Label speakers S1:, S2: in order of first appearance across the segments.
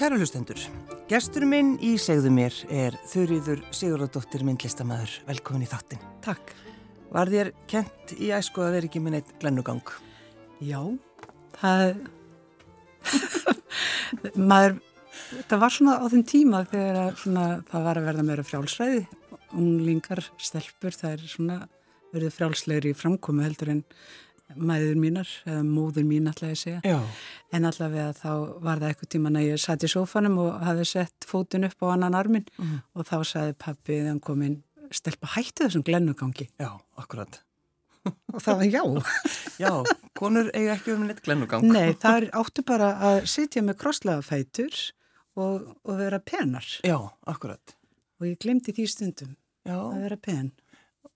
S1: Kæru hlustendur, gestur minn í segðu mér er Þurriður Sigurðardóttir myndlistamæður. Velkomin í þattin.
S2: Takk.
S1: Var þér kent í æsku að vera ekki með neitt glennugang?
S2: Já, það, maður, það var svona á þeim tíma þegar svona, það var að verða meira frjálsræði. Unglingar, stelpur, það er svona verið frjálslegri í framkomi heldur en mæður mínar, eða móður mín alltaf ég segja.
S1: Já.
S2: En allavega þá var það eitthvað tíman að ég satt í sófanum og hafði sett fótun upp á annan armin
S1: Mm.
S2: og þá sagði pappi þegar hann kom inn, stelpa hætti þessum glennugangi.
S1: Já, akkurat.
S2: Og það var já.
S1: Já, konur eiga ekki um neitt glennugang.
S2: Nei, það er áttu bara að sitja með krosslega fætur og, og vera penar.
S1: Já, akkurat.
S2: Og ég glemdi því stundum
S1: Já,
S2: að vera pen.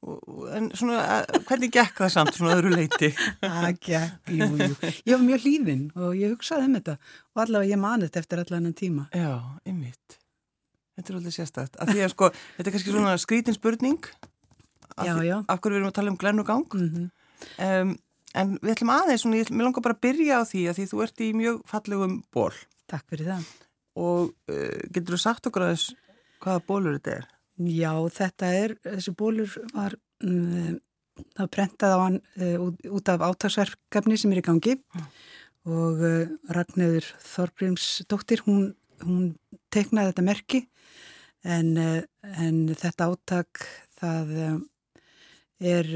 S1: Og- og- en svona, eh, hvernig gekk það samt svona öðru leiti?
S2: Það gekk, jú, jú. Ég var mjög hlýðin og ég hugsaði um þetta og allavega ég mani þetta eftir allan en tíma.
S1: Já, ymmit. Þetta er alveg sérstætt. Sko, þetta er kannski svona skrítin spurning. Af
S2: Já, já.
S1: Af hverju við erum að tala um glennugang?
S2: Mm
S1: Um, en við ætlum aðeins, svona, ég ætlum, langar bara að byrja á því að því þú ert í mjög fallegum ból
S2: Takk fyrir það.
S1: og uh, getur þú sagt okkur aðeins hvaða bólur þetta er?
S2: Já, þetta er, þessi bólur var, um, það prentað á hann uh, út, af átagsverkefni sem er í gangi. Og uh, Ragnöður Þorgríms dóttir, hún, hún teknaði þetta merki. En, uh, en þetta áttak það er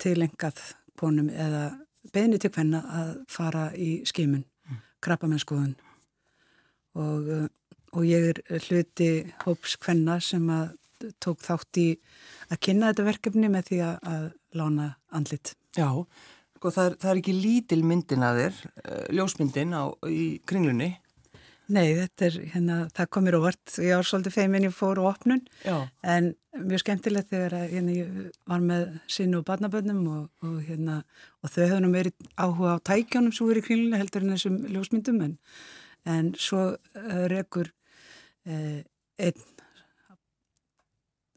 S2: tilengað konum eða beðni til hvenna að fara í skimun, mm. krabbamennskoðun og, og ég er hluti hóps hvenna sem að tók þátt í að kynna þetta verkefni með því að, að lána andlit.
S1: Já, sko það er, það er ekki lítil myndin að þér, uh, ljósmyndin á, í kringlunni.
S2: Nei, þetta er, hérna, það komir óvart. Ég var svolítið feimin, ég fór á opnun,
S1: Já.
S2: en mjög skemmtilegt þegar að, hérna, ég var með sinnu og barnabönnum og, og, hérna, og þau höfðu nú meiri áhuga á tækjónum sem voru í kringlunni heldur en þessum ljósmyndum, en, en svo uh, rekur uh, einn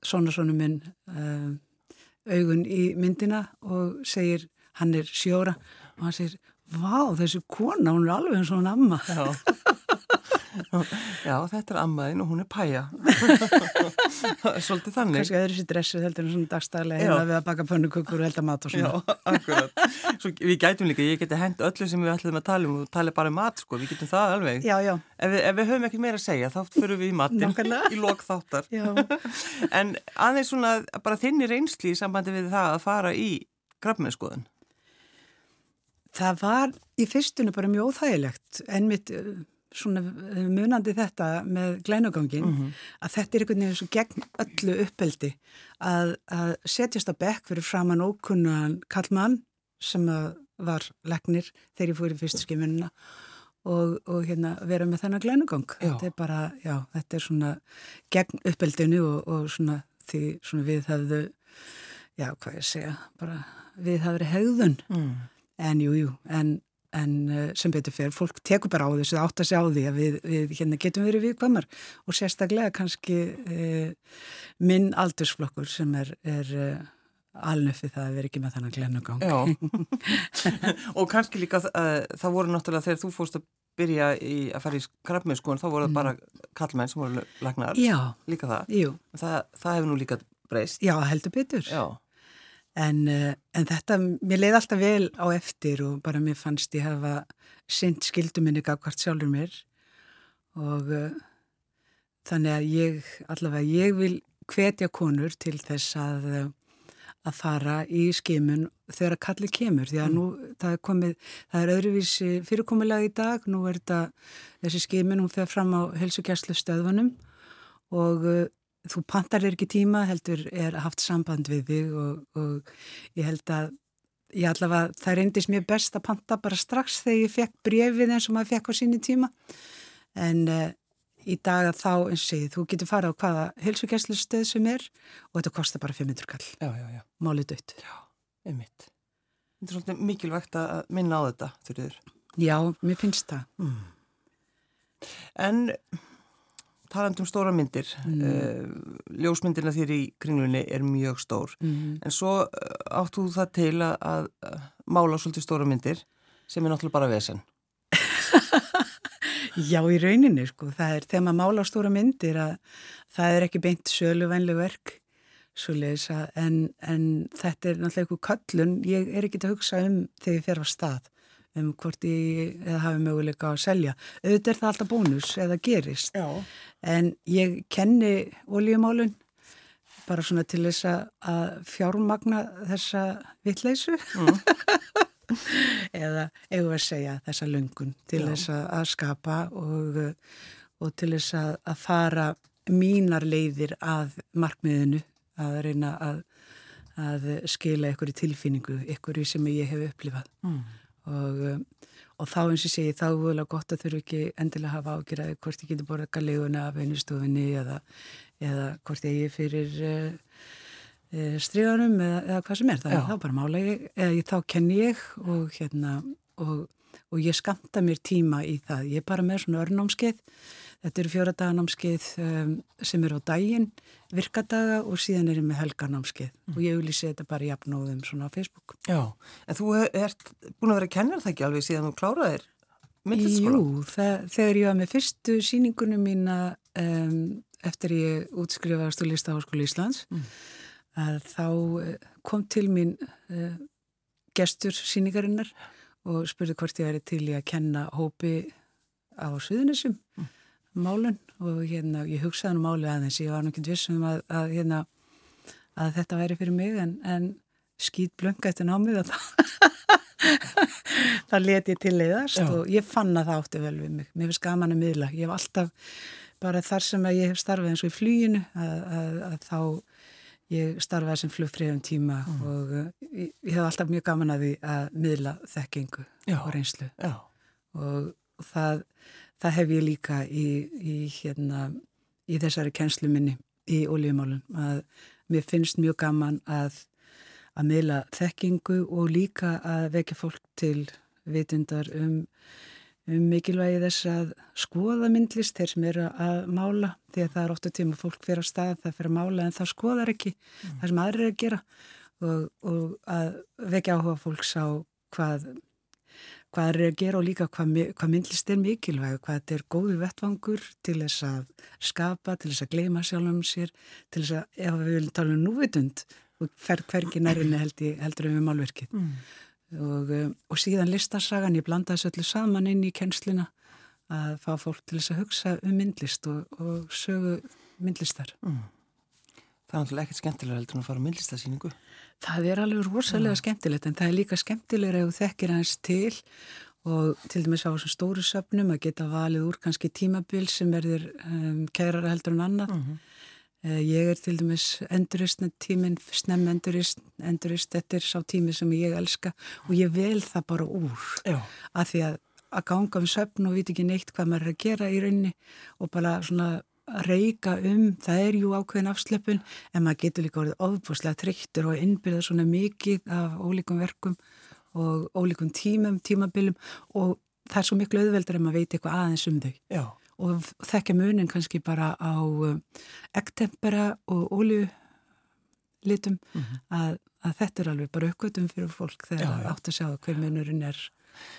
S2: svona svona minn uh, augun í myndina og segir, hann er sjóra og hann segir, vá, þessi kona, hún er alveg eins og hún amma.
S1: Já. Já, þetta er ammaðin og hún er pæja. Svolítið þannig.
S2: Kanski öðru sér dressu heldur en svona dagstæðlega
S1: Já.
S2: heima við að baka pönnukökur og elda mat og
S1: Já,
S2: svona.
S1: akkurat. Svo við gætum líka, ég geti hent öllu sem við ætlum að tala um og tala bara um mat, sko, við getum það alveg.
S2: Já, já,
S1: Ef við, ef við höfum ekkert meira að segja, þá fyrir við í
S2: Nákvæmlega.
S1: í lok þáttar.
S2: já.
S1: En aðeins svona, bara þinni reynsli í sambandi við það að fara í grafmennskoðun.
S2: Það var í fyrstunni bara mjög óþægilegt en mitt svona uh, munandi þetta með glænugangin að þetta er einhvern veginn svo gegn öllu uppeldi að, að setjast á bekk fyrir framann ókunnan kallmann sem var leknir þegar ég fór í fyrstu skimunina og, og hérna vera með þennan glænugang. Þetta er bara, já, þetta er svona gegn uppeldinu og, og svona því svona við hefðu, já, hvað ég segja, bara við hefðu hegðun.
S1: Mm.
S2: En jú, jú, en, en uh, sem betur fyrir, fólk tekur bara á þessu, það átt að sjá því að við, við hérna getum verið viðkvæmar og sérstaklega kannski uh, minn aldursflokkur sem er, er uh, alnöfið það að vera ekki með þannig glennugang.
S1: Já, og kannski líka uh, það voru náttúrulega þegar þú fórst að byrja í að fara í grafmennskoðun, þá voru það bara kallmenn sem voru lagnar,
S2: Já,
S1: líka það.
S2: jú,
S1: það. Það hefur nú líka breyst.
S2: já, heldur betur.
S1: Já,
S2: En, uh, en þetta, mér leiði alltaf vel á eftir og bara mér fannst ég hafa synd skilduminni gafkvart sjálfur mér. Og uh, þannig að ég, allavega, ég vil hvetja konur til þess að, uh, að fara í skimun þegar að kalli kemur. Því að nú það er komið, það er öðruvísi fyrirkomulega í dag, nú er þetta þessi skimun, hún fer fram á helsugjæslu stöðvanum og uh, þú pantar þér ekki tíma heldur er haft samband við þig og, og ég held að ég allavega, það reyndist mér best að panta bara strax þegar ég fekk brefið eins og maður fekk á síni tíma en uh, í dag að þá eins og segi, þú getur farið á hvaða heilsugjæslu stöð sem er og þetta kostar bara 500 kall,
S1: já, já, já,
S2: málið dött.
S1: einmitt. Þetta er svolítið mikilvægt að minna á þetta, þurfiður.
S2: Já, mér finnst það.
S1: En talandi um stóra myndir, mm. ljósmyndina þér í kringlunni er mjög stór.
S2: Mm.
S1: En svo uh, áttu þú það til að, að mála svolítið stóra myndir sem er náttúrulega bara vesen.
S2: Já, í rauninni, sko. Það er þegar maður mála stóra myndir að það er ekki beint söluvænleg verk svoleiðis að en, en þetta er náttúrulega eitthvað kallun. Ég er ekki að hugsa um þegar ég fer á stað um hvort ég hafi möguleika að selja. Auðvitað er það alltaf bónus eða gerist.
S1: Já.
S2: En ég kenni oljumálun bara svona til þess að fjármagna þessa vittleysu. Mm. eða eigum að segja þessa löngun til Já. þess að skapa og, og til þess að, að fara mínar leiðir að markmiðinu að reyna að, að skila ykkur í tilfinningu, ykkur í sem ég hef upplifað mm. Og, og þá eins og segi þá er það gott að þurfu ekki endilega hafa ágjörði hvort ég geti borðað leguna af einu stofinni eða, eða hvort ég er fyrir uh, Eh, stríðanum eða, eða hvað sem er. Það, þá bara mála ég eða þá kenn ég og hérna og, og ég skamta mér tíma í það, ég er bara með svona örnámskeið þetta eru fjóradaganámskeið um, sem eru á daginn virkadaga og síðan er ég með helgarnámskeið mm. og ég auðvitað þetta bara jafnóðum svona á Facebook
S1: Já, en þú ert búin að vera að kenna það ekki alveg síðan þú kláraðir myndilskóla?
S2: Jú, það, þegar ég var með fyrstu síningunum mína um, eftir ég útskrifaðast úr Listaháskóli Íslands mm þá eh, kom til mín uh, gestur síningarinnar og spurði hvort ég væri til í að kenna hópi á Suðunisum mm. Málun og hérna ég hugsaði nú máli aðeins, ég var nákvæmt vissum að, að, hérna, að þetta væri fyrir mig en, en skýt blönga eftir námið að það leti ég til leiðast Já. og ég fann að það átti vel við mig mér finnst gaman að miðla, ég hef alltaf bara þar sem að ég hef starfið eins og í flýinu að, að þá Ég starfaði sem flugfríðum tíma mm. og uh, ég, ég hef alltaf mjög gaman að því að miðla þekkingu já, og reynslu já. og það, það hef ég líka í, í, hérna, í þessari kennslu minni í oljumálun að mér finnst mjög gaman að, að miðla þekkingu og líka að vekja fólk til vitundar um um mikilvægi þess að skoða myndlist þeir sem eru að mála því að það er ofta tíma fólk fyrir á stað það fyrir að mála en það skoðar ekki mm. það sem aðrir er að gera og, og að vekja áhuga fólks á hvað hvað er að gera og líka hvað, hvað myndlist er mikilvæg, hvað þetta er góðu vettvangur til þess að skapa, til þess að gleima sjálf um sér, til þess að, ef við viljum tala um núvitund og fer hvergi nærinni heldur um málverkið. Mm og, um, og síðan listasagan, ég blanda þessu öllu saman inn í kennsluna að fá fólk til þess að hugsa um myndlist og, og sögu myndlistar. Mm.
S1: Það er náttúrulega ekkert skemmtilega heldur en að fara á myndlistasýningu.
S2: Það er alveg rosalega mm. skemmtilegt en það er líka skemmtilega ef þú þekkir hans til og til dæmis á þessum stóru söpnum að geta valið úr kannski tímabil sem verður um, kærara heldur en annað. Mm -hmm. Ég er til dæmis endurist tíminn, snemm endurist, endurist, þetta er sá tími sem ég elska og ég vel það bara úr Já. að því að að ganga um söfn og viti ekki neitt hvað maður er að gera í rauninni og bara svona reyka um, það er jú ákveðin afslöpun en maður getur líka orðið ofbúslega trygtur og innbyrða svona mikið af ólíkum verkum og ólíkum tímum, tímabilum og það er svo miklu auðveldur ef maður veit eitthvað aðeins um þau. Já og þekkja munin kannski bara á um, og óliulitum mm -hmm. að, að þetta er alveg bara aukvöldum fyrir fólk þegar já, já. átt að sjá hver munurinn er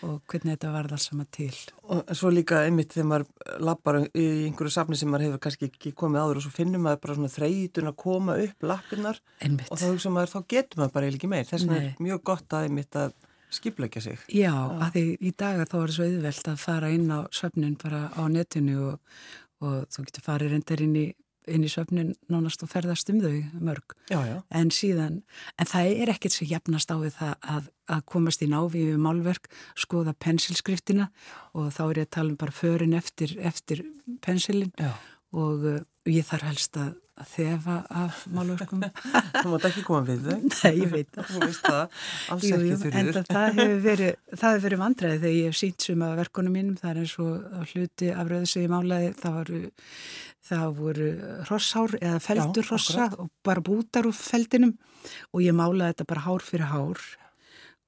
S2: og hvernig þetta varð alls sama til.
S1: Og svo líka einmitt þegar maður lappar í einhverju safni sem maður hefur kannski ekki komið áður og svo finnum maður bara svona þreytun að koma upp lappinnar og þá hugsa maður þá getur maður bara ekki meir. Þess vegna er mjög gott að einmitt að skipleggja sig.
S2: Já, að því í dagar þá er það svo auðvelt að fara inn á söfnun bara á netinu og, og þú getur farið reyndar inn í, inn í söfnun nánast og ferðast um þau mörg.
S1: Já, já.
S2: En síðan, en það er ekkert sem jafnast á við það að, að komast í návíu málverk, skoða pensilskriftina og þá er ég að tala um bara förin eftir, eftir pensilin og uh, ég þarf helst að þefa af málverkum.
S1: Þú mátt ekki koma við þau.
S2: Nei, ég veit
S1: það. Þú veist það, alls jú, ekki þurfur
S2: En það hefur verið, verið vandræði þegar ég hef sínt sem að verkunum mínum. Það er eins og hluti af rauðu sem ég málaði það voru, það voru hrosshár eða feldur hrossa og bara bútar úr feldinum. Og ég málaði þetta bara hár fyrir hár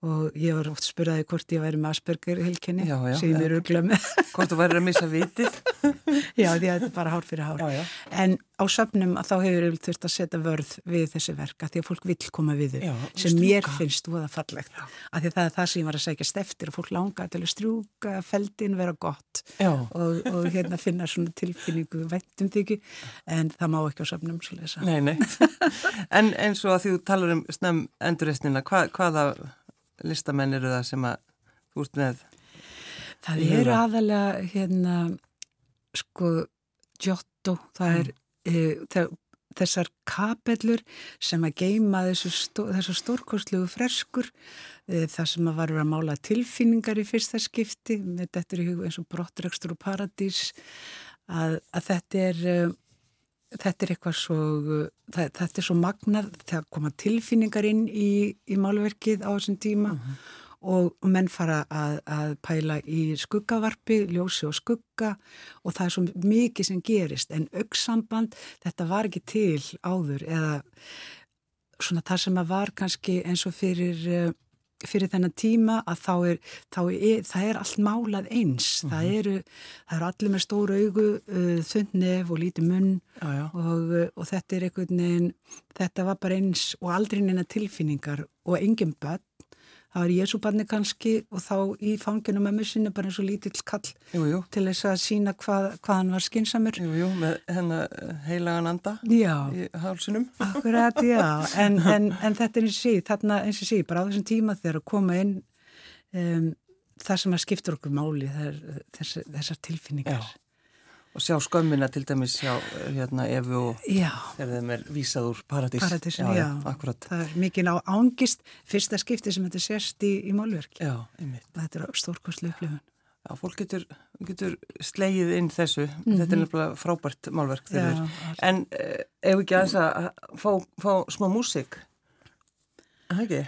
S2: og ég var oft spurðaði hvort ég væri með Asperger hilkenni sem ég eru glömmið
S1: Hvort þú væri að missa vitið
S2: Já, því að þetta er bara hár fyrir hár já, já. en á söfnum að þá hefur ég þurft að setja vörð við þessi verka því að fólk vil koma við þau sem strúka. mér finnst þú að það fallegt af því að það er það sem ég var að segja eftir og fólk langa til að strjúka feldin vera gott og, og hérna finna svona tilfinningu væntum þykju en það má ekki á söfnum svo.
S1: Nei, nei. en eins og að listamenn eru það sem að þú ert með?
S2: Það eru aðalega hérna sko Giotto, það er mm. e, þessar kapellur sem að geima þessu stó, stórkostlugu freskur e, það sem að varu að mála tilfinningar í fyrsta skipti með þetta er eins og brottrekstur og paradís að, að þetta er e, þetta er eitthvað svo það, þetta er svo magnað þegar koma tilfinningar inn í, í málverkið á þessum tíma uh mhm. -huh og menn fara að, að pæla í skuggavarpi, ljósi og skugga og það er svo mikið sem gerist en aukssamband, þetta var ekki til áður eða svona það sem að var kannski eins og fyrir, eh, fyrir þennan tíma að þá er, þá er, það er allt málað eins, mm -hmm. það mhm. eru það eru allir með stóru augu uh, þundnef og lítið munn
S1: já, já.
S2: Og, uh, og þetta er einhvern veginn þetta var bara eins og aldrei neina tilfinningar og engin börn það var Jésúbarni kannski og þá í fanginu með musinu bara eins og lítill kall
S1: jú, jú.
S2: til þess að sína hvað, hvað hann var skinsamur.
S1: Jú, jú, með hennar eh, heilagan anda
S2: já.
S1: í hálsunum.
S2: Akkurat, já, en, en, en þetta er eins og sí, þarna eins og sí, bara á þessum tíma þegar að koma inn um, það sem að skiptur okkur máli, þess, þessar tilfinningar.
S1: Já og sjá skömmina til dæmis hjá hérna Efu og þegar þeim er vísað úr paradís.
S2: Paradísin, já, já.
S1: Akkurat.
S2: Það er mikið á ángist fyrsta skipti sem þetta sérst í, í málverk.
S1: Já, einmitt.
S2: Þetta er stórkostlu upplifun.
S1: Já, fólk getur, getur slegið inn þessu. Mm -hmm. Þetta er nefnilega frábært málverk þegar. En eh, ef ekki að þess að fá, fá smá músik, það ekki?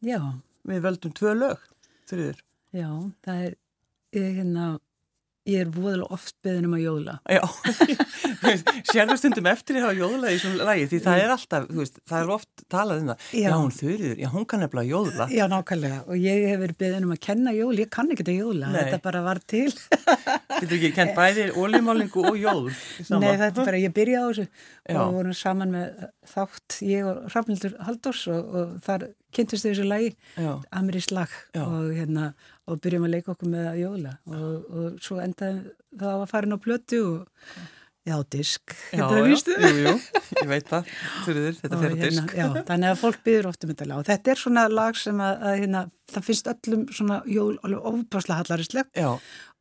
S2: Já.
S1: Við völdum tvö lög, þurfiður.
S2: Já, það er, ég hérna Ég er voðalega oft beðin um að jóðla.
S1: Já, sérðu stundum eftir að hafa jóðla í svona lagi því það er alltaf, þú veist, það er oft talað um það. Já, já hún þurriður, já hún kann nefnilega jóðla.
S2: Já, nákvæmlega og ég hef verið beðin um að kenna jól, ég kann ekki þetta jóðla, þetta bara var til.
S1: Getur ekki kent bæðir ólímálingu og jóð?
S2: Nei, þetta er bara, ég byrjaði á þessu já. og vorum saman með þátt, ég og Rafnildur Haldós og, og þar kynntist þessu lagi, Amirís lag og hérna og byrjum að leika okkur með jóla og, og svo endaði það á að fara inn á plötu og já, disk.
S1: Já, jú, jú, ég veit það. Þurður, þetta fer á
S2: hérna,
S1: disk.
S2: Já, þannig að fólk byrjur ofta með um þetta lag. Og þetta er svona lag sem að, að hérna, það finnst öllum svona jól alveg ofbáslega hallarisleg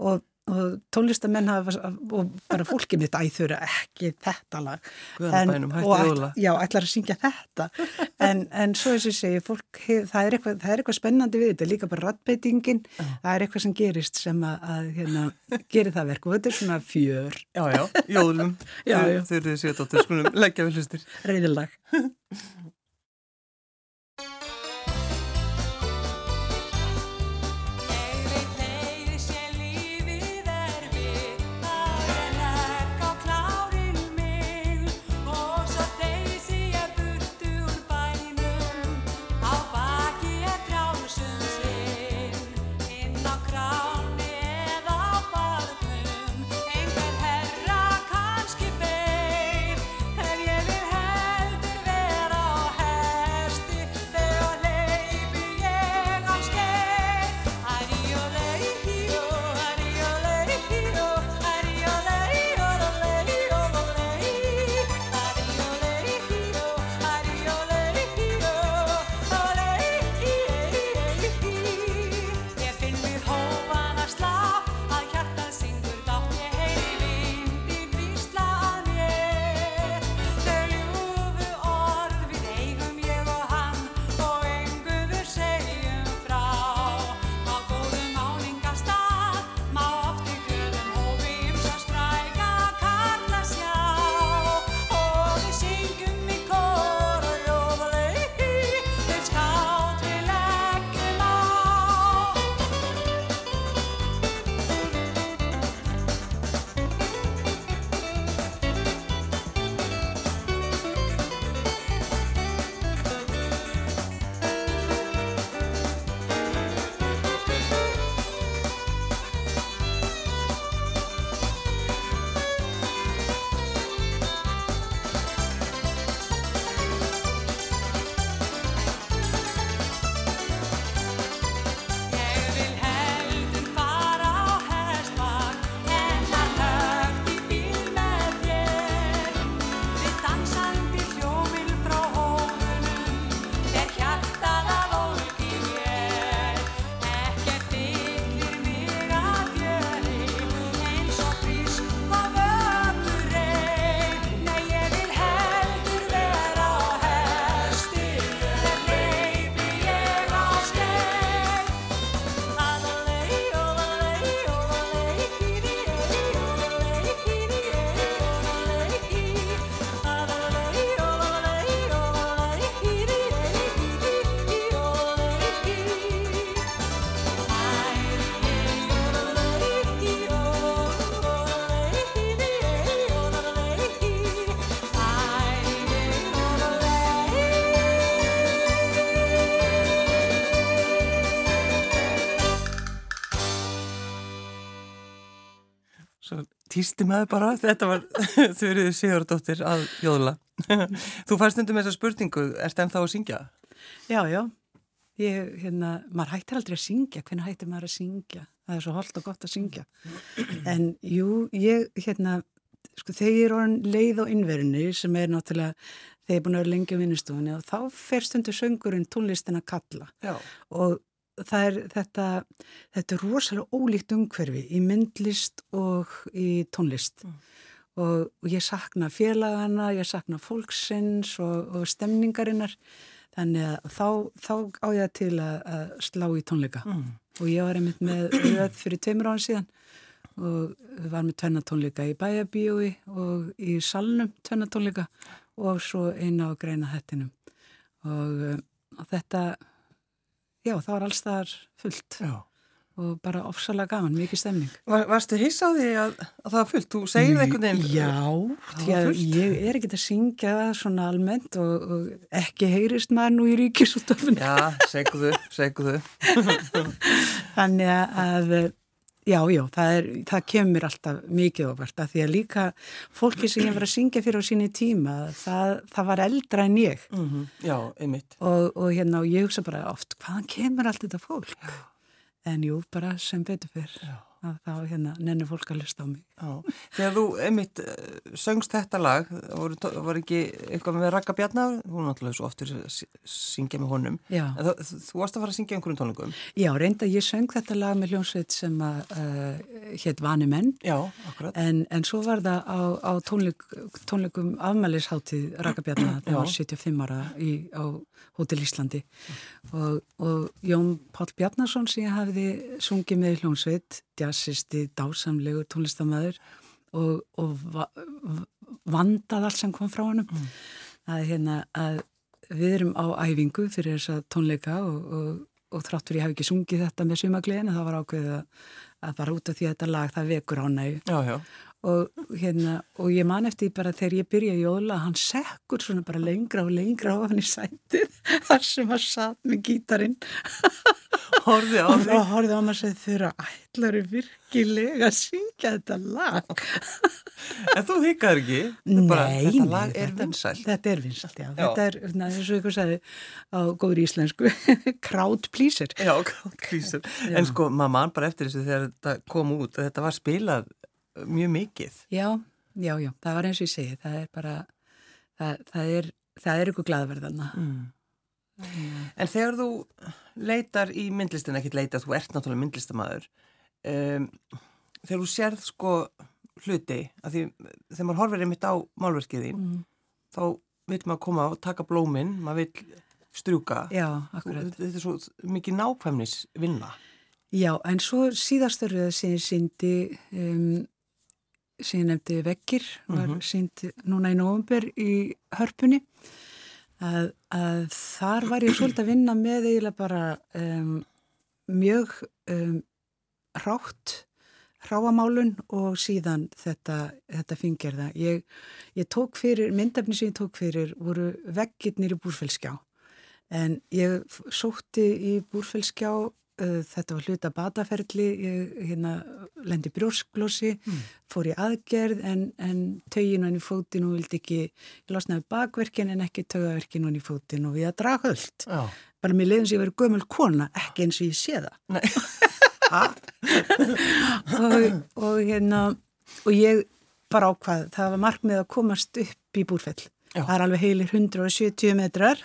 S2: og og tónlistamenn hafa og bara fólkið mitt æður ekki þetta lag.
S1: En, og all,
S2: já, ætlar að syngja þetta. En, en svo eins og ég segi fólk, hef, það, er eitthvað, það er eitthvað spennandi við þetta líka bara rattbeitingin uh. það er eitthvað sem gerist sem að, að hérna, gerir það verk og þetta er svona fjör.
S1: Já, já, jólum. Þau eru því að þetta skulum leggja við hlustir.
S2: Reyðilag
S1: týsti maður bara, þetta var þurrið Sigurdóttir að jóðla. Þú færst undir með þessa spurningu, erst enn þá að syngja?
S2: Já, já, ég, hérna, maður hættir aldrei að syngja, hvernig hættir maður að syngja? Það er svo holdt og gott að syngja. En jú, ég, hérna, sko, þegar ég er leið á innverðinu sem er náttúrulega, þegar ég er búin að vera lengi á vinnustofunni og þá fer stundu söngurinn tónlistin að kalla
S1: Já.
S2: og það er þetta, þetta er rosalega ólíkt umhverfi í myndlist og í tónlist mm. og, og ég sakna félagana, ég sakna fólksins og, og stemningarinnar þannig að þá, þá á ég til að, að slá í tónleika mm. og ég var einmitt með röð fyrir tveimur án síðan og við varum með tvennatónleika í bæabíói og í salnum tvennatónleika og svo eina á greina hættinum og, og þetta já, það var alls þar fullt
S1: já.
S2: og bara ofsalega gaman, mikið stemning.
S1: Var, varstu hiss á því að, að það var fullt? Þú segið einhvern veginn.
S2: Já, að ég er ekkert að syngja það svona almennt og, og ekki heyrist maður nú í ríkisúttöfun.
S1: Já, segðu, segðu.
S2: Þannig að Já, já, það, er, það kemur alltaf mikið ofart að því að líka fólki sem ég var að syngja fyrir á síni tíma, það, það var eldra en ég.
S1: Mm -hmm. Já, einmitt.
S2: Og, og hérna, og ég hugsa bara oft, hvaðan kemur allt þetta fólk? Já. En jú, bara sem betur fyrr. Já að þá hérna nennir fólk að lusta á mig.
S1: Já, þegar þú, einmitt, söngst þetta lag, voru, var ekki eitthvað með Raka Bjarnar, hún náttúrulega svo oftur syngja með honum, en þú, þú varst að fara að syngja einhverjum tónleikum.
S2: Já, reynda ég söng þetta lag með hljómsveit sem að uh, hétt Vani menn.
S1: Já.
S2: En, en svo var það á, á tónleik, tónleikum afmælisháttíð Raka Bjarnar, það var 75 ára í, á Hótel Íslandi og, og Jón Pál Bjarnarsson sem ég hafiði sungið með hljómsveit jazzisti, dásamlegur tónlistamæður og, og va vandað allt sem kom frá hann mm. að, hérna, að við erum á æfingu fyrir þessa tónleika og, og, og þráttur ég hef ekki sungið þetta með sumagliðin en það var ákveðið að, að bara út af því að þetta lag það vekur ánæg og, hérna, og ég man eftir bara þegar ég byrja í jóla hann sekkur svona bara lengra og lengra á hann í sætið þar sem hann satt með gítarin
S1: Horði á því
S2: og horði á maður sem þurra ætlar virkilega að syngja þetta lag?
S1: En þú hikkaður ekki?
S2: Bara, Nei,
S1: þetta lag er vinsælt.
S2: Þetta er vinsælt, já. já. Þetta er, eins og ykkur sagði á góður íslensku crowd pleaser.
S1: Já, crowd pleaser. En sko, maður mann bara eftir þessu þegar þetta kom út þetta var spilað mjög mikið
S2: Já, já, já, það var eins og ég segi það er bara það, það er, það er ykkur gladverðana mm.
S1: Mm. En þegar þú leitar í myndlistin, ekkert leitar, þú ert náttúrulega myndlistamæður um, þegar þú sérð sko hluti, að því þegar maður horfir einmitt á málverkið þín mm. þá vil maður koma og taka blóminn maður vil strjúka
S2: Já, akkurat
S1: Þetta er svo mikið nákvæmnis vinna
S2: Já, en svo síðastaröðu sem ég síndi um, nefndi vekkir var mm -hmm. sínd núna í nógumber í hörpunni að, að þar var ég svolítið að vinna með eiginlega bara um, mjög um, rátt hráamálun og síðan þetta, þetta fingerða. Ég, ég tók fyrir, myndafni sem ég tók fyrir voru veggirnir í búrfellskjá en ég sótti í búrfellskjá þetta var hluta bataferli, ég hérna, lendi brjósklósi, mm. fór í aðgerð en, en tögin hann í fótinn og vildi ekki, ég losnaði bakverkin en ekki tögaverkin hann í fótinn og við að draga höllt.
S1: Já.
S2: Bara mér leiðum sem ég verið gömul kona, ekki eins og ég sé það. og, og hérna, og ég bara ákvað, það var markmið að komast upp í búrfell. Já. Það er alveg heilir 170 metrar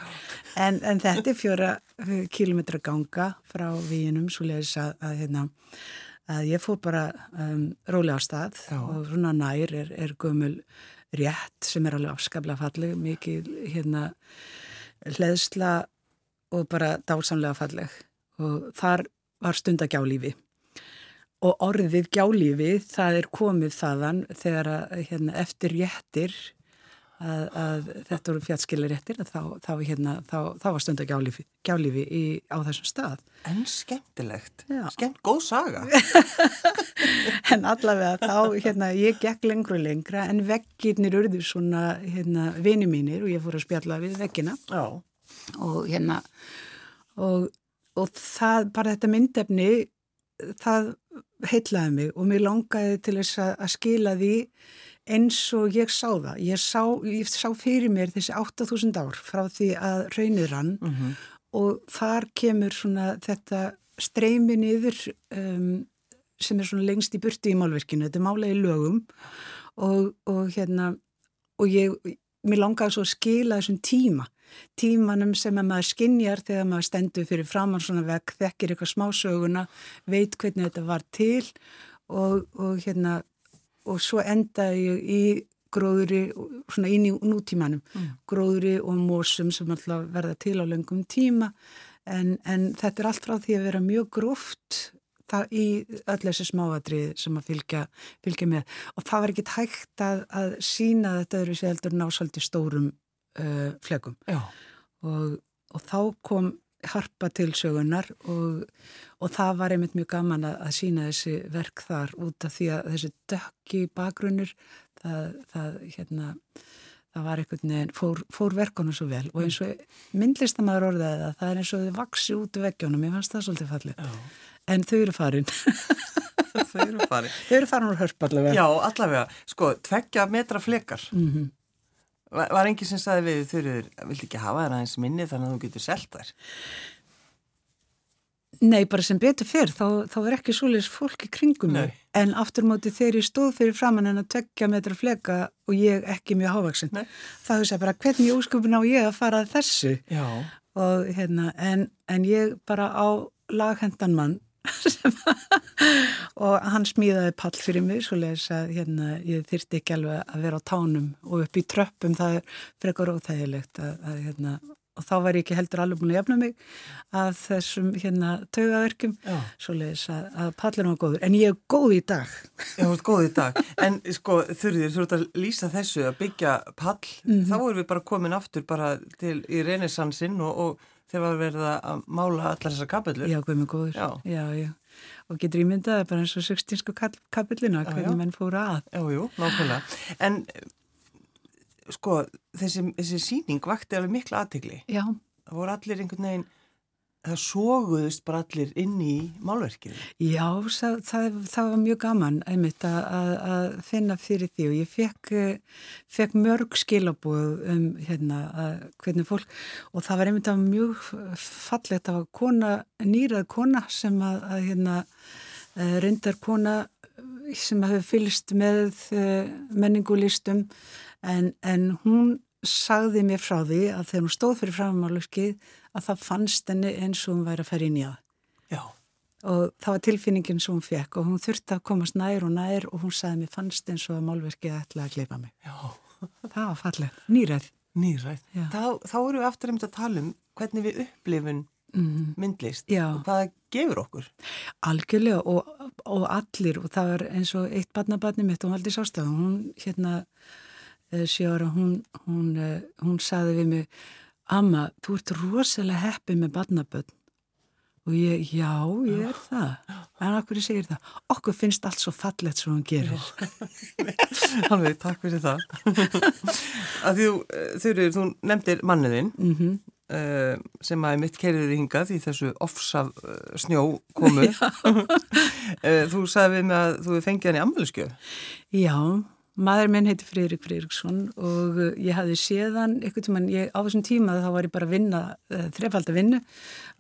S2: en, en þetta er fjóra kilometra ganga frá víinum svo leiðis að, að, hérna, að ég fór bara um, rólega á stað
S1: Já.
S2: og svona nær er, er gömul rétt sem er alveg afskaplega falleg, mikið hérna hleðsla og bara dásamlega falleg og þar var stund að gjálífi og orðið gjálífi það er komið þaðan þegar að hérna, eftir réttir að, að þetta voru fjallskilaréttir þá, þá, hérna, þá, þá var stund að gjálífi, gjálífi í, á þessum stað.
S1: En skemmtilegt, skemmt, góð saga.
S2: en allavega þá, hérna, ég gekk lengur og lengra en veggirnir urður svona hérna, vini mínir og ég fór að spjalla við veggina
S1: Já.
S2: og hérna og, og það, bara þetta myndefni það heitlaði mig og mér langaði til þess að, að skila því eins og ég sá það. Ég sá, ég sá fyrir mér þessi 8000 ár frá því að raunir hann mm -hmm. og þar kemur svona þetta streymi niður um, sem er svona lengst í burti í málverkinu. Þetta er málega í lögum og, og hérna og ég, mér langaði svo að skila þessum tíma tímanum sem að maður skinnjar þegar maður stendur fyrir framann svona vekk, þekkir eitthvað smásöguna, veit hvernig þetta var til og, og hérna og svo endaði ég í gróðri, svona inn í nútímanum, mm. gróðri og mósum sem alltaf verða til á lengum tíma. En, en þetta er allt frá því að vera mjög gróft það í öll þessi smáadrið sem að fylgja, fylgja með. Og það var ekkit hægt að, að sína þetta öðru sér heldur násaldi stórum uh, flegum. Og, og þá kom harpa til sögunar og, og það var einmitt mjög gaman að, að sína þessi verk þar út af því að þessi dökki bakgrunnur það, það, hérna, það var einhvern veginn, fór, fór verkunum svo vel og eins og myndlistamæður orðaði það, það er eins og þau vaksi út af veggjónum, ég fannst það svolítið fallið, en þau eru farin.
S1: þau eru farin.
S2: Þau eru farin úr hörp allavega.
S1: Já, allavega, sko, tveggja metra flekar. Mhm. Mm Var, var enginn sem saði við þurfur, vildi ekki hafa það aðeins minni þannig að þú getur selgt þær?
S2: Nei, bara sem betur fyrr, þá, þá er ekki svolítið fólki kringum mig. En aftur móti þegar ég stóð fyrir framann en að tökja metra fleka og ég ekki mjög hávaksin, þá hefði ég bara hvernig úsköpun á ég að fara þessu?
S1: Já.
S2: Og hérna, en, en ég bara á laghendan mann og hann smíðaði pall fyrir mig svo leiðis að hérna, ég þyrsti ekki alveg að vera á tánum og upp í tröppum það er frekar óþægilegt að, að, hérna, og þá var ég ekki heldur alveg búin að jafna mig af þessum hérna, taugaverkum svo leiðis að, að pallinu var góður. En ég er góð í dag.
S1: Já, þú ert góð í dag. En sko þurfið þú ert að lýsa þessu að byggja pall mm -hmm. þá erum við bara komin aftur bara til í renesansinn og, og þegar við verðum að mála allar þessar kapillur.
S2: Já, hvað með góður. Já. já, já. Og getur ég myndað bara eins og sextínsku kapillina, hvernig menn fóra að.
S1: Já, jú, nákvæmlega. En sko, þessi, þessi síning vakti alveg miklu aðtegli.
S2: Já.
S1: Það voru allir einhvern veginn það sóguðust bara allir inn í málverkið.
S2: Já, það, það, það var mjög gaman einmitt að, að finna fyrir því og ég fekk, fekk mörg skilabóð um hérna, hvernig fólk og það var einmitt að mjög fallegt að kona, nýrað kona sem að, að hérna, eh, reyndar kona sem hafi fylgst með eh, menningulistum en, en hún sagði mér frá því að þegar hún stóð fyrir frammáluskið að það fannst henni eins og hún væri að ferja inn í það.
S1: Já.
S2: Og það var tilfinningin sem hún fekk og hún þurfti að komast nær og nær og hún sagði mér fannst eins og að málverkið ætlaði að gleipa mig.
S1: Já.
S2: Það var fallið. Nýræð.
S1: Nýræð. Þá, þá eru við aftur um þetta að tala um hvernig við upplifun mm. myndlist
S2: Já.
S1: og hvað það gefur okkur.
S2: Algjörlega og, og allir og það var eins og eitt barnabarni mitt og hún aldrei sást að hún hérna Eh, sjóra, hún, hún, eh, hún saði við mig, Amma, þú ert rosalega heppið með barnaböld og ég, já, ég er það. En okkur ég segir það, okkur finnst allt svo fallett sem hún gerir.
S1: Alveg, takk fyrir það. Að þú, eh, þurfið, þú nefndir manniðinn mm -hmm. uh, sem að mitt kerðið hingað í þessu ofsaf uh, snjó komu uh, þú sagði við mig að þú fengið hann í ammaliðskjöf
S2: Já Maður minn heiti Friðrik Friðriksson og uh, ég hafði séðan eitthvað tíma, ég, á þessum tíma þá var ég bara að vinna, uh, þrefald að vinna,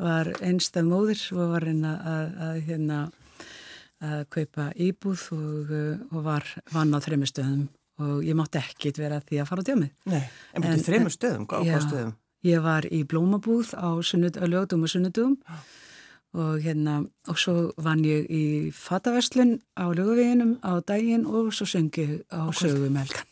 S2: var einstað móður og var að, að, að, hérna, að kaupa íbúð og, uh, og var vann á þrejum stöðum og ég mátti ekkit vera því að fara á djömið.
S1: Nei, en betið þrejum stöðum? Hvað stöðum?
S2: Ég var í blómabúð á, lögdum og sunnudum og hérna og svo vann ég í fataverslun á lögaveginum á daginn og svo söngi á sögumelgan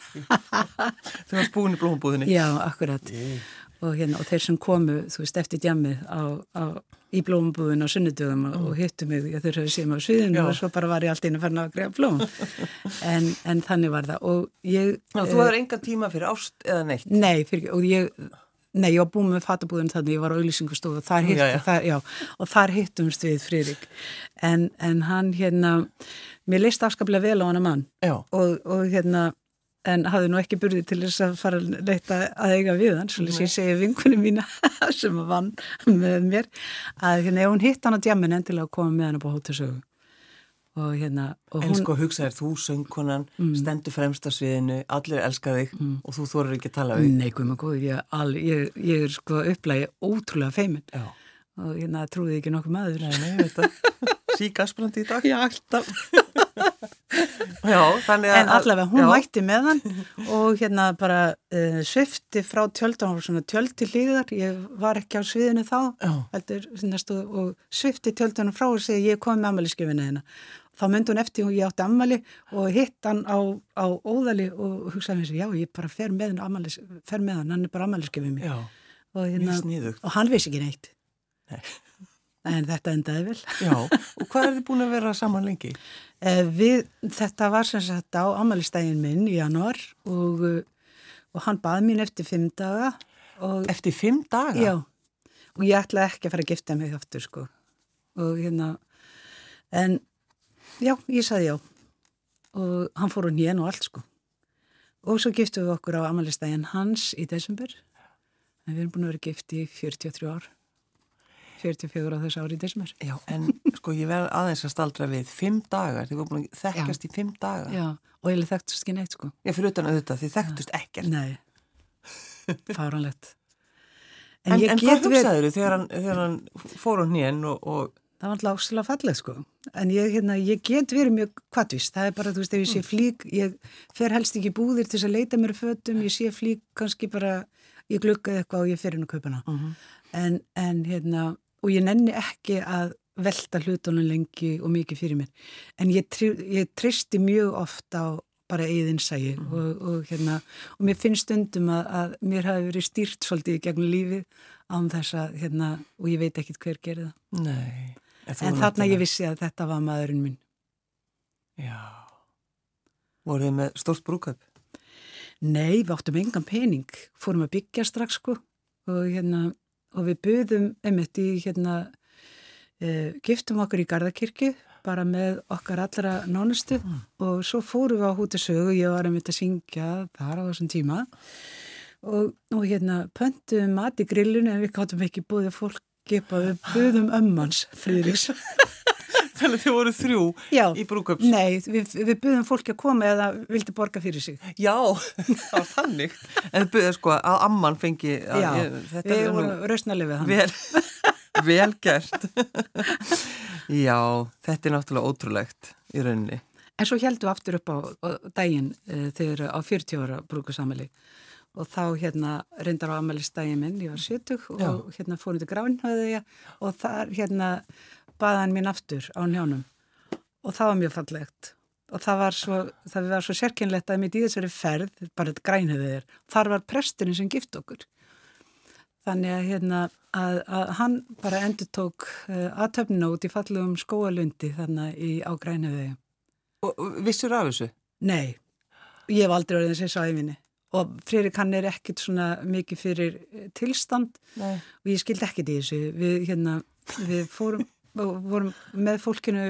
S1: Þú varst búin í blómabúðinni
S2: Já, akkurat yeah. og, hérna, og þeir sem komu, þú veist, eftir djamið á, á, í blómabúðin á sunnudögum mm. og hittu mig, ég þurfti að sé mig á sviðinu Já. og svo bara var ég allt að fara að grefa blóm en, en þannig var það og ég
S1: Ná, Þú hefur enga tíma fyrir ást eða neitt?
S2: Nei, fyrir, og ég Nei, ég var búin með fatabúðin þannig, ég var á auðlýsingustofu og þar, hittumst við Friðrik. En, en hann hérna, mér leist afskaplega vel á hann að mann og, og hérna, en hafði nú ekki burði til þess að fara að leita að eiga við hann, svolítið sem ég segi vinkunni mína sem vann með mér, að hérna, ef hún hitt hann á djamin endilega að koma með hann upp á hóttasögu. Og hérna og
S1: En sko hugsaður, þú söngkonan mm. stendur fremst á sviðinu, allir elskar þig mm. og þú þorir ekki að tala við
S2: Nei, maður góður, ég, ég, ég er sko upplægi ótrúlega feimin Já. og hérna trúði ekki nokkuð maður
S1: Nei, nei, þetta síkasprandi í dag
S2: Já, alltaf
S1: Já, þannig að...
S2: En allavega, hún já. mætti með hann og hérna bara uh, svifti frá tjöldun, svona tjöldi hlýðar, ég var ekki á sviðinu þá, heldur, og svifti tjöldunum frá og segi ég kom með ammaliðskjöfina hérna. Þá myndi hún eftir og ég átti ammali og hitt hann á, á óðali og hugsaði mér sér, já, ég bara fer með hann, amalis, fer með hann, hann er bara ammaliðskjöfið mér.
S1: Já, og, hérna, mjög sníðugt.
S2: Og hann vissi ekki neitt. Nei. En þetta endaði vel.
S1: Já, og hvað er þið búin að vera saman lengi?
S2: Eh, við, þetta var sem sagt á amalistægin minn í januar og, og hann bað mín eftir fimm daga.
S1: Og, eftir fimm daga?
S2: Já, og ég ætlaði ekki að fara að gifta mig aftur sko. Og hérna, en já, ég saði já. Og hann fór hún hén og allt sko. Og svo giftum við okkur á amalistægin hans í desember. En við erum búin að vera gift í 43 ár. 44 á þessu ári í desmer.
S1: Já, en sko ég verði aðeins að staldra við fimm dagar, þið voru búin að þekkast Já. í fimm dagar.
S2: Já, og ég þekktust ekki neitt sko.
S1: Já, fyrir utan auðvitað, þið þekktust ekkert.
S2: Nei, fáranlegt.
S1: En, en, en hvað hugsaður þau þegar, þegar hann fór á nýjen og, og...
S2: Það var alltaf ásila fallið sko, en ég, hérna, ég get verið mjög kvattvist, það er bara, þú veist, ef ég sé mm. flík, ég fer helst ekki búðir til að leita mér fötum, ég sé flík kannski bara, ég glukkaði eitthvað og ég fer inn á kaupana, uh mhm. -huh. en, en hérna, og ég nenni ekki að velta hlutunum lengi og mikið fyrir mér en ég, ég tristi mjög oft á bara eðinsægi mm. og, og, hérna, og mér finnst stundum að, að mér hafi verið stýrt svolítið í gegnum lífið án þess að hérna, og ég veit ekkit hver gerir
S1: það Nei,
S2: en þarna ég vissi að þetta var maðurinn minn.
S1: Já. Voruð þið með stórt brúköp?
S2: Nei, við áttum engan pening. Fórum að byggja strax sko. Og hérna og við buðum einmitt í hérna e, giftum okkur í Garðakirkju bara með okkar allra nónustu mm. og svo fórum við á hútisögu ég var einmitt að syngja þar á þessum tíma. Og, og hérna pöntuðum mat í grillun en við gáttum ekki búið fólk gefa við buðum ömmans friðriks
S1: Þannig að þið voru þrjú
S2: Já,
S1: í brúköps
S2: Nei, við, við buðum fólki að koma eða vildi borga fyrir sig.
S1: Já, það var þannig. En þið buðum sko að amman fengi að,
S2: Já, ég, við vorum rausnalið við hann
S1: Vel, vel gert. Já, þetta er náttúrulega ótrúlegt í rauninni.
S2: En svo heldum við aftur upp á, á daginn e, þegar á 40 ára brúkusamali og þá hérna reyndar á amalistægin minn, ég var 70 og Já. hérna fórum til gránhauðið og þar hérna baða hann mín aftur á njánum og það var mjög fallegt og það var svo, það var svo sérkynlegt að mitt í þessari ferð, bara þetta grænhefðið er, þar var presturinn sem gift okkur. Þannig að, hérna, að, að hann bara endur tók uh, eh, aðtöfnina út í fallugum skóalundi þannig í, á grænhefðið.
S1: Og vissur af þessu?
S2: Nei, ég hef aldrei verið þessi sæfinni og Fririk hann er ekkit svona mikið fyrir eh, tilstand Nei. og ég skildi ekkit í þessu. Við, hérna, við fórum og vorum með fólkinu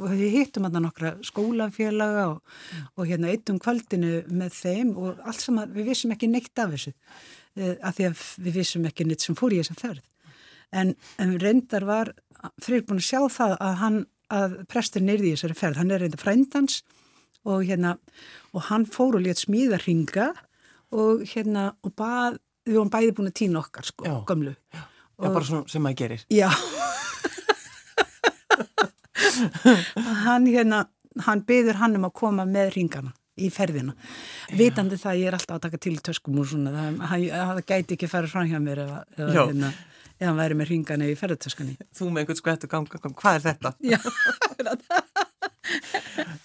S2: og við hittum hann nokkra skólafélaga og, mm. og hérna eittum kvöldinu með þeim og allt saman, við vissum ekki neitt af þessu uh, af því að við vissum ekki neitt sem fór í þessa ferð en, en reyndar var fyrir búin að sjá það að hann að prestur neyði í þessari ferð, hann er reyndar frændans og hérna og hann fór og létt smíða ringa og hérna og bað, við vorum bæði búin að týna okkar sko, Já. gömlu.
S1: Já, og, bara svona sem maður gerir.
S2: Já. Hann hérna hann byður hann um að koma með ringana í ferðina, Já. vitandi það ég er alltaf að taka til töskum og svona það, það, það gæti ekki að fara fram hjá mér eða, eða hérna, hann væri með ringana í ferðartöskunni
S1: Þú með einhvern skvættu gang, gang, hvað er þetta?
S2: Já,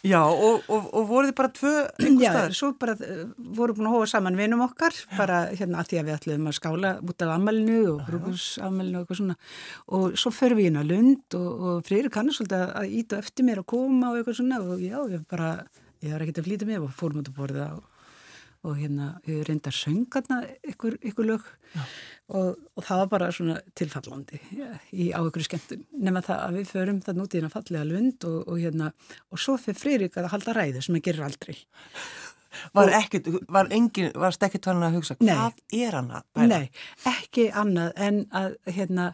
S1: Já, og, og, og voru þið bara tvö einhver staðar?
S2: Já, svo bara uh, voru búin að hóa saman vinum okkar, bara hérna að því að við ætlum að skála út af amalinu og brúkursamalinu og eitthvað svona. Og svo förum við inn á Lund og, og Freyri kannur svolítið að íta eftir mér að koma og eitthvað svona. Og já, ég bara, ég var ekkert að flýta mig og fórum út að borða og og hérna við reyndar söngarna ykkur, ykkur lög. Og, og það var bara svona tilfallandi í, á ykkur skemmtun nema það að við förum það nútíðin að fallega lund og, og hérna og svo fyrir Freyrík að halda ræðu sem hann gerir aldrei
S1: Var ekkert, var engin, varst ekkert hann að hugsa,
S2: nei,
S1: hvað er hann að bæla?
S2: Nei, ekki annað en að, hérna,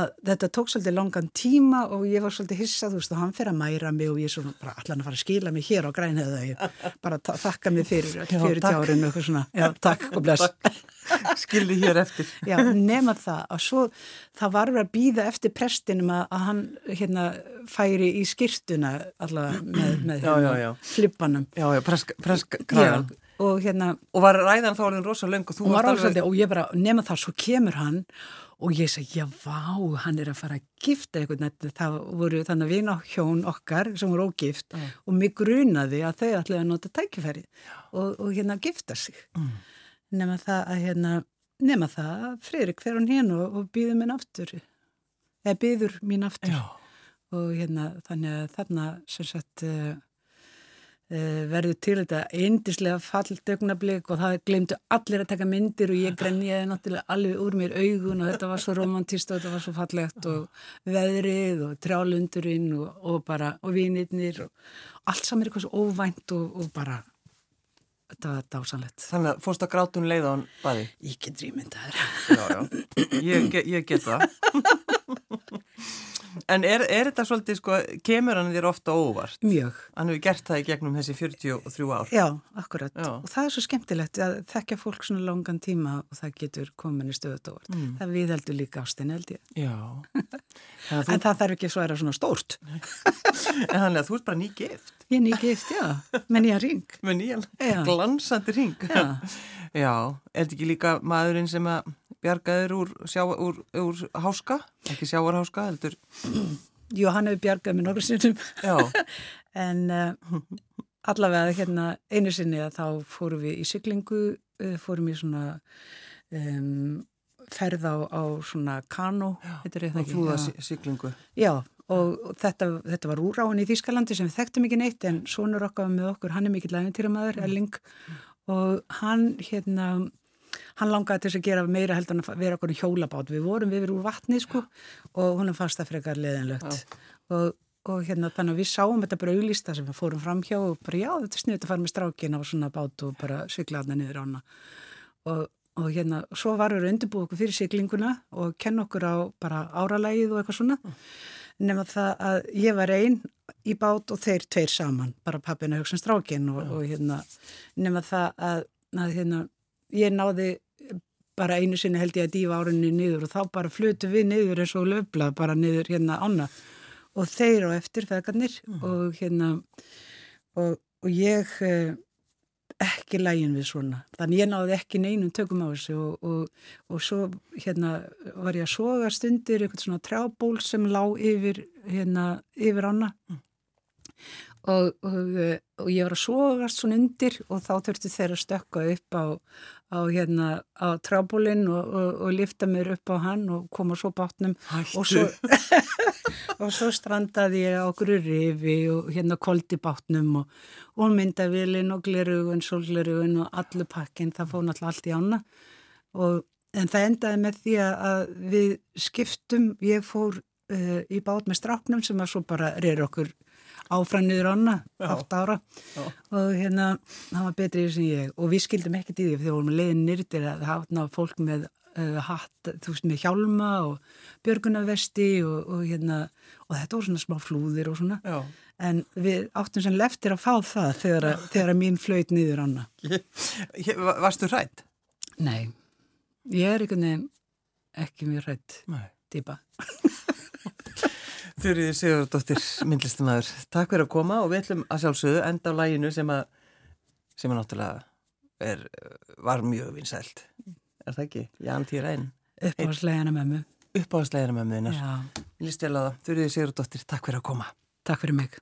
S2: að þetta tók svolítið langan tíma og ég var svolítið hissað, og hann fyrir að mæra mig og ég er svona bara allan að fara að skila mig hér á grænheða, ég bara þakka mig fyrir, fyrir tjárinu og eitthvað svona, já, takk og bless.
S1: Skildi hér eftir.
S2: Já, nema það, og svo það var að býða eftir prestinum að, að hann, hérna, færi í skýrtuna allavega með, með
S1: já, já, já.
S2: flippanum.
S1: Já, já, presk, presk, kragan.
S2: Og hérna...
S1: Og var ræðan þá alveg rosa löng og þú
S2: varst alveg... Og ég bara, nema það, svo kemur hann og ég segi, já, vá, hann er að fara að gifta eitthvað, það voru þannig að vina hjón okkar sem voru ógift mm. og mig grunaði að þau ætlaði að nota tækifæri og, og hérna gifta sig. Mm. Nefna það að hérna, nefna það að Freirik fer hann hérna og, og býður minn aftur, eða býður mín aftur. Já. Og hérna, þannig að þarna, sem sagt, uh, verður til þetta eindislega fallt augnablík og það glemtu allir að taka myndir og ég grenjaði náttúrulega alveg úr mér augun og þetta var svo romantist og þetta var svo fallegt og veðrið og trjálundurinn og, og bara og vinirnir og allt saman er eitthvað svo óvænt og, og bara þetta var dásanlegt.
S1: Þannig að fórst að grátun leið á hann baði?
S2: Ég get rýmyndaður.
S1: Ég get það. En er, er þetta svolítið, sko, kemur hann þér ofta óvart?
S2: Mjög.
S1: Hann hefur gert það í gegnum þessi 43 ár.
S2: Já, akkurat. Já. Og það er svo skemmtilegt að þekkja fólk svona langan tíma og það getur komin í stöðut óvart. Mm. Það við heldur líka ástinni held ég.
S1: Já.
S2: þú... En það þarf ekki svo að vera svona stórt.
S1: en þannig að þú ert bara nýgift.
S2: Ég er nýgift, já. Með nýja ring.
S1: Með nýja glansandi ring.
S2: Já.
S1: já. Er þetta ekki líka maðurinn sem að bjargaður úr, sjá, úr, úr háska, ekki sjáarháska heldur
S2: Jú, hann hefur bjargað með nokkur sinnum. En uh, allavega hérna einu sinni að þá fórum við í syklingu uh, fórum við svona um, ferð á, á svona kano
S1: og flúða syklingu
S2: Já, og, þetta, þetta var úráin í Þýskalandi sem við þekktum ekki neitt en sonur okkar með okkur, hann er mikill aðeintýramæður, Elling og hann hérna hann langaði til þess að gera meira heldur en að vera okkur í hjólabát. Við vorum við verið úr vatni sko og hún fannst það frekar leðinlegt og, og hérna þannig að við sáum þetta bara auðlista sem við fórum fram hjá og bara já þetta er sniðt að fara með strákin á svona bát og bara sykla hana niður ána og, og hérna svo varum við að undirbúa okkur fyrir syklinguna og kenna okkur á bara áralægið og eitthvað svona. Mm. nema það að ég var einn í bát og þeir tveir saman bara pappina hugsan strákin og, og hérna nema það að, að hérna ég náði bara einu sinni held ég að dífa árunni niður og þá bara flutu við niður eins og löfla bara niður hérna ána og þeir á eftir feðgarnir mm. og hérna og, og ég eh, ekki lægin við svona þannig ég náði ekki neinum tökum á þessu og, og, og svo hérna var ég að soga stundir eitthvað svona trjából sem lá yfir hérna yfir ána mm. Og, ég var að sógast svona undir og þá þurfti þeir að stökka upp á, á, hérna, á trábólinn og, og lifta mér upp á hann og koma svo bátnum. Og svo, og svo strandaði ég á grurrifi og hérna koldi bátnum og myndavilin og glerugun, solglerugun og allu pakkin, það fóð náttúrulega allt í ána. En það endaði með því að við skiptum, ég fór uh, í bát með stráknum sem að svo bara reyður okkur áfram niður ána, 8 ára. Já. og hérna, það var betri sem ég. Og við skildum ekkert í því þegar við vorum leiðin nýrtir að hafa fólk með uh, hatt, þú veist, með hjálma og björgunavesti og, og hérna, og þetta voru svona smá flúðir og svona, Já. en við áttum sem leftir að fá það þegar, að, þegar að mín flöyt niður ána
S1: Varstu hrætt?
S2: Nei, ég er einhvern veginn ekki mjög hrætt týpa
S1: Þurriði Sigurdóttir, myndlistamæður, takk fyrir að koma og við ætlum að sjálfsögðu enda á læginu sem að, sem að náttúrulega er, var mjög vinsælt. Er það ekki? Ján Týræn.
S2: Uppáðslegina mömmu.
S1: Uppáðslegina mömmu þinnar. Já. Lýstjalaða, Þurriði Sigurdóttir, takk fyrir að koma.
S2: Takk fyrir mig.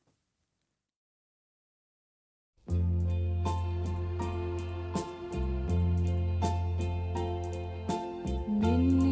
S3: Elsku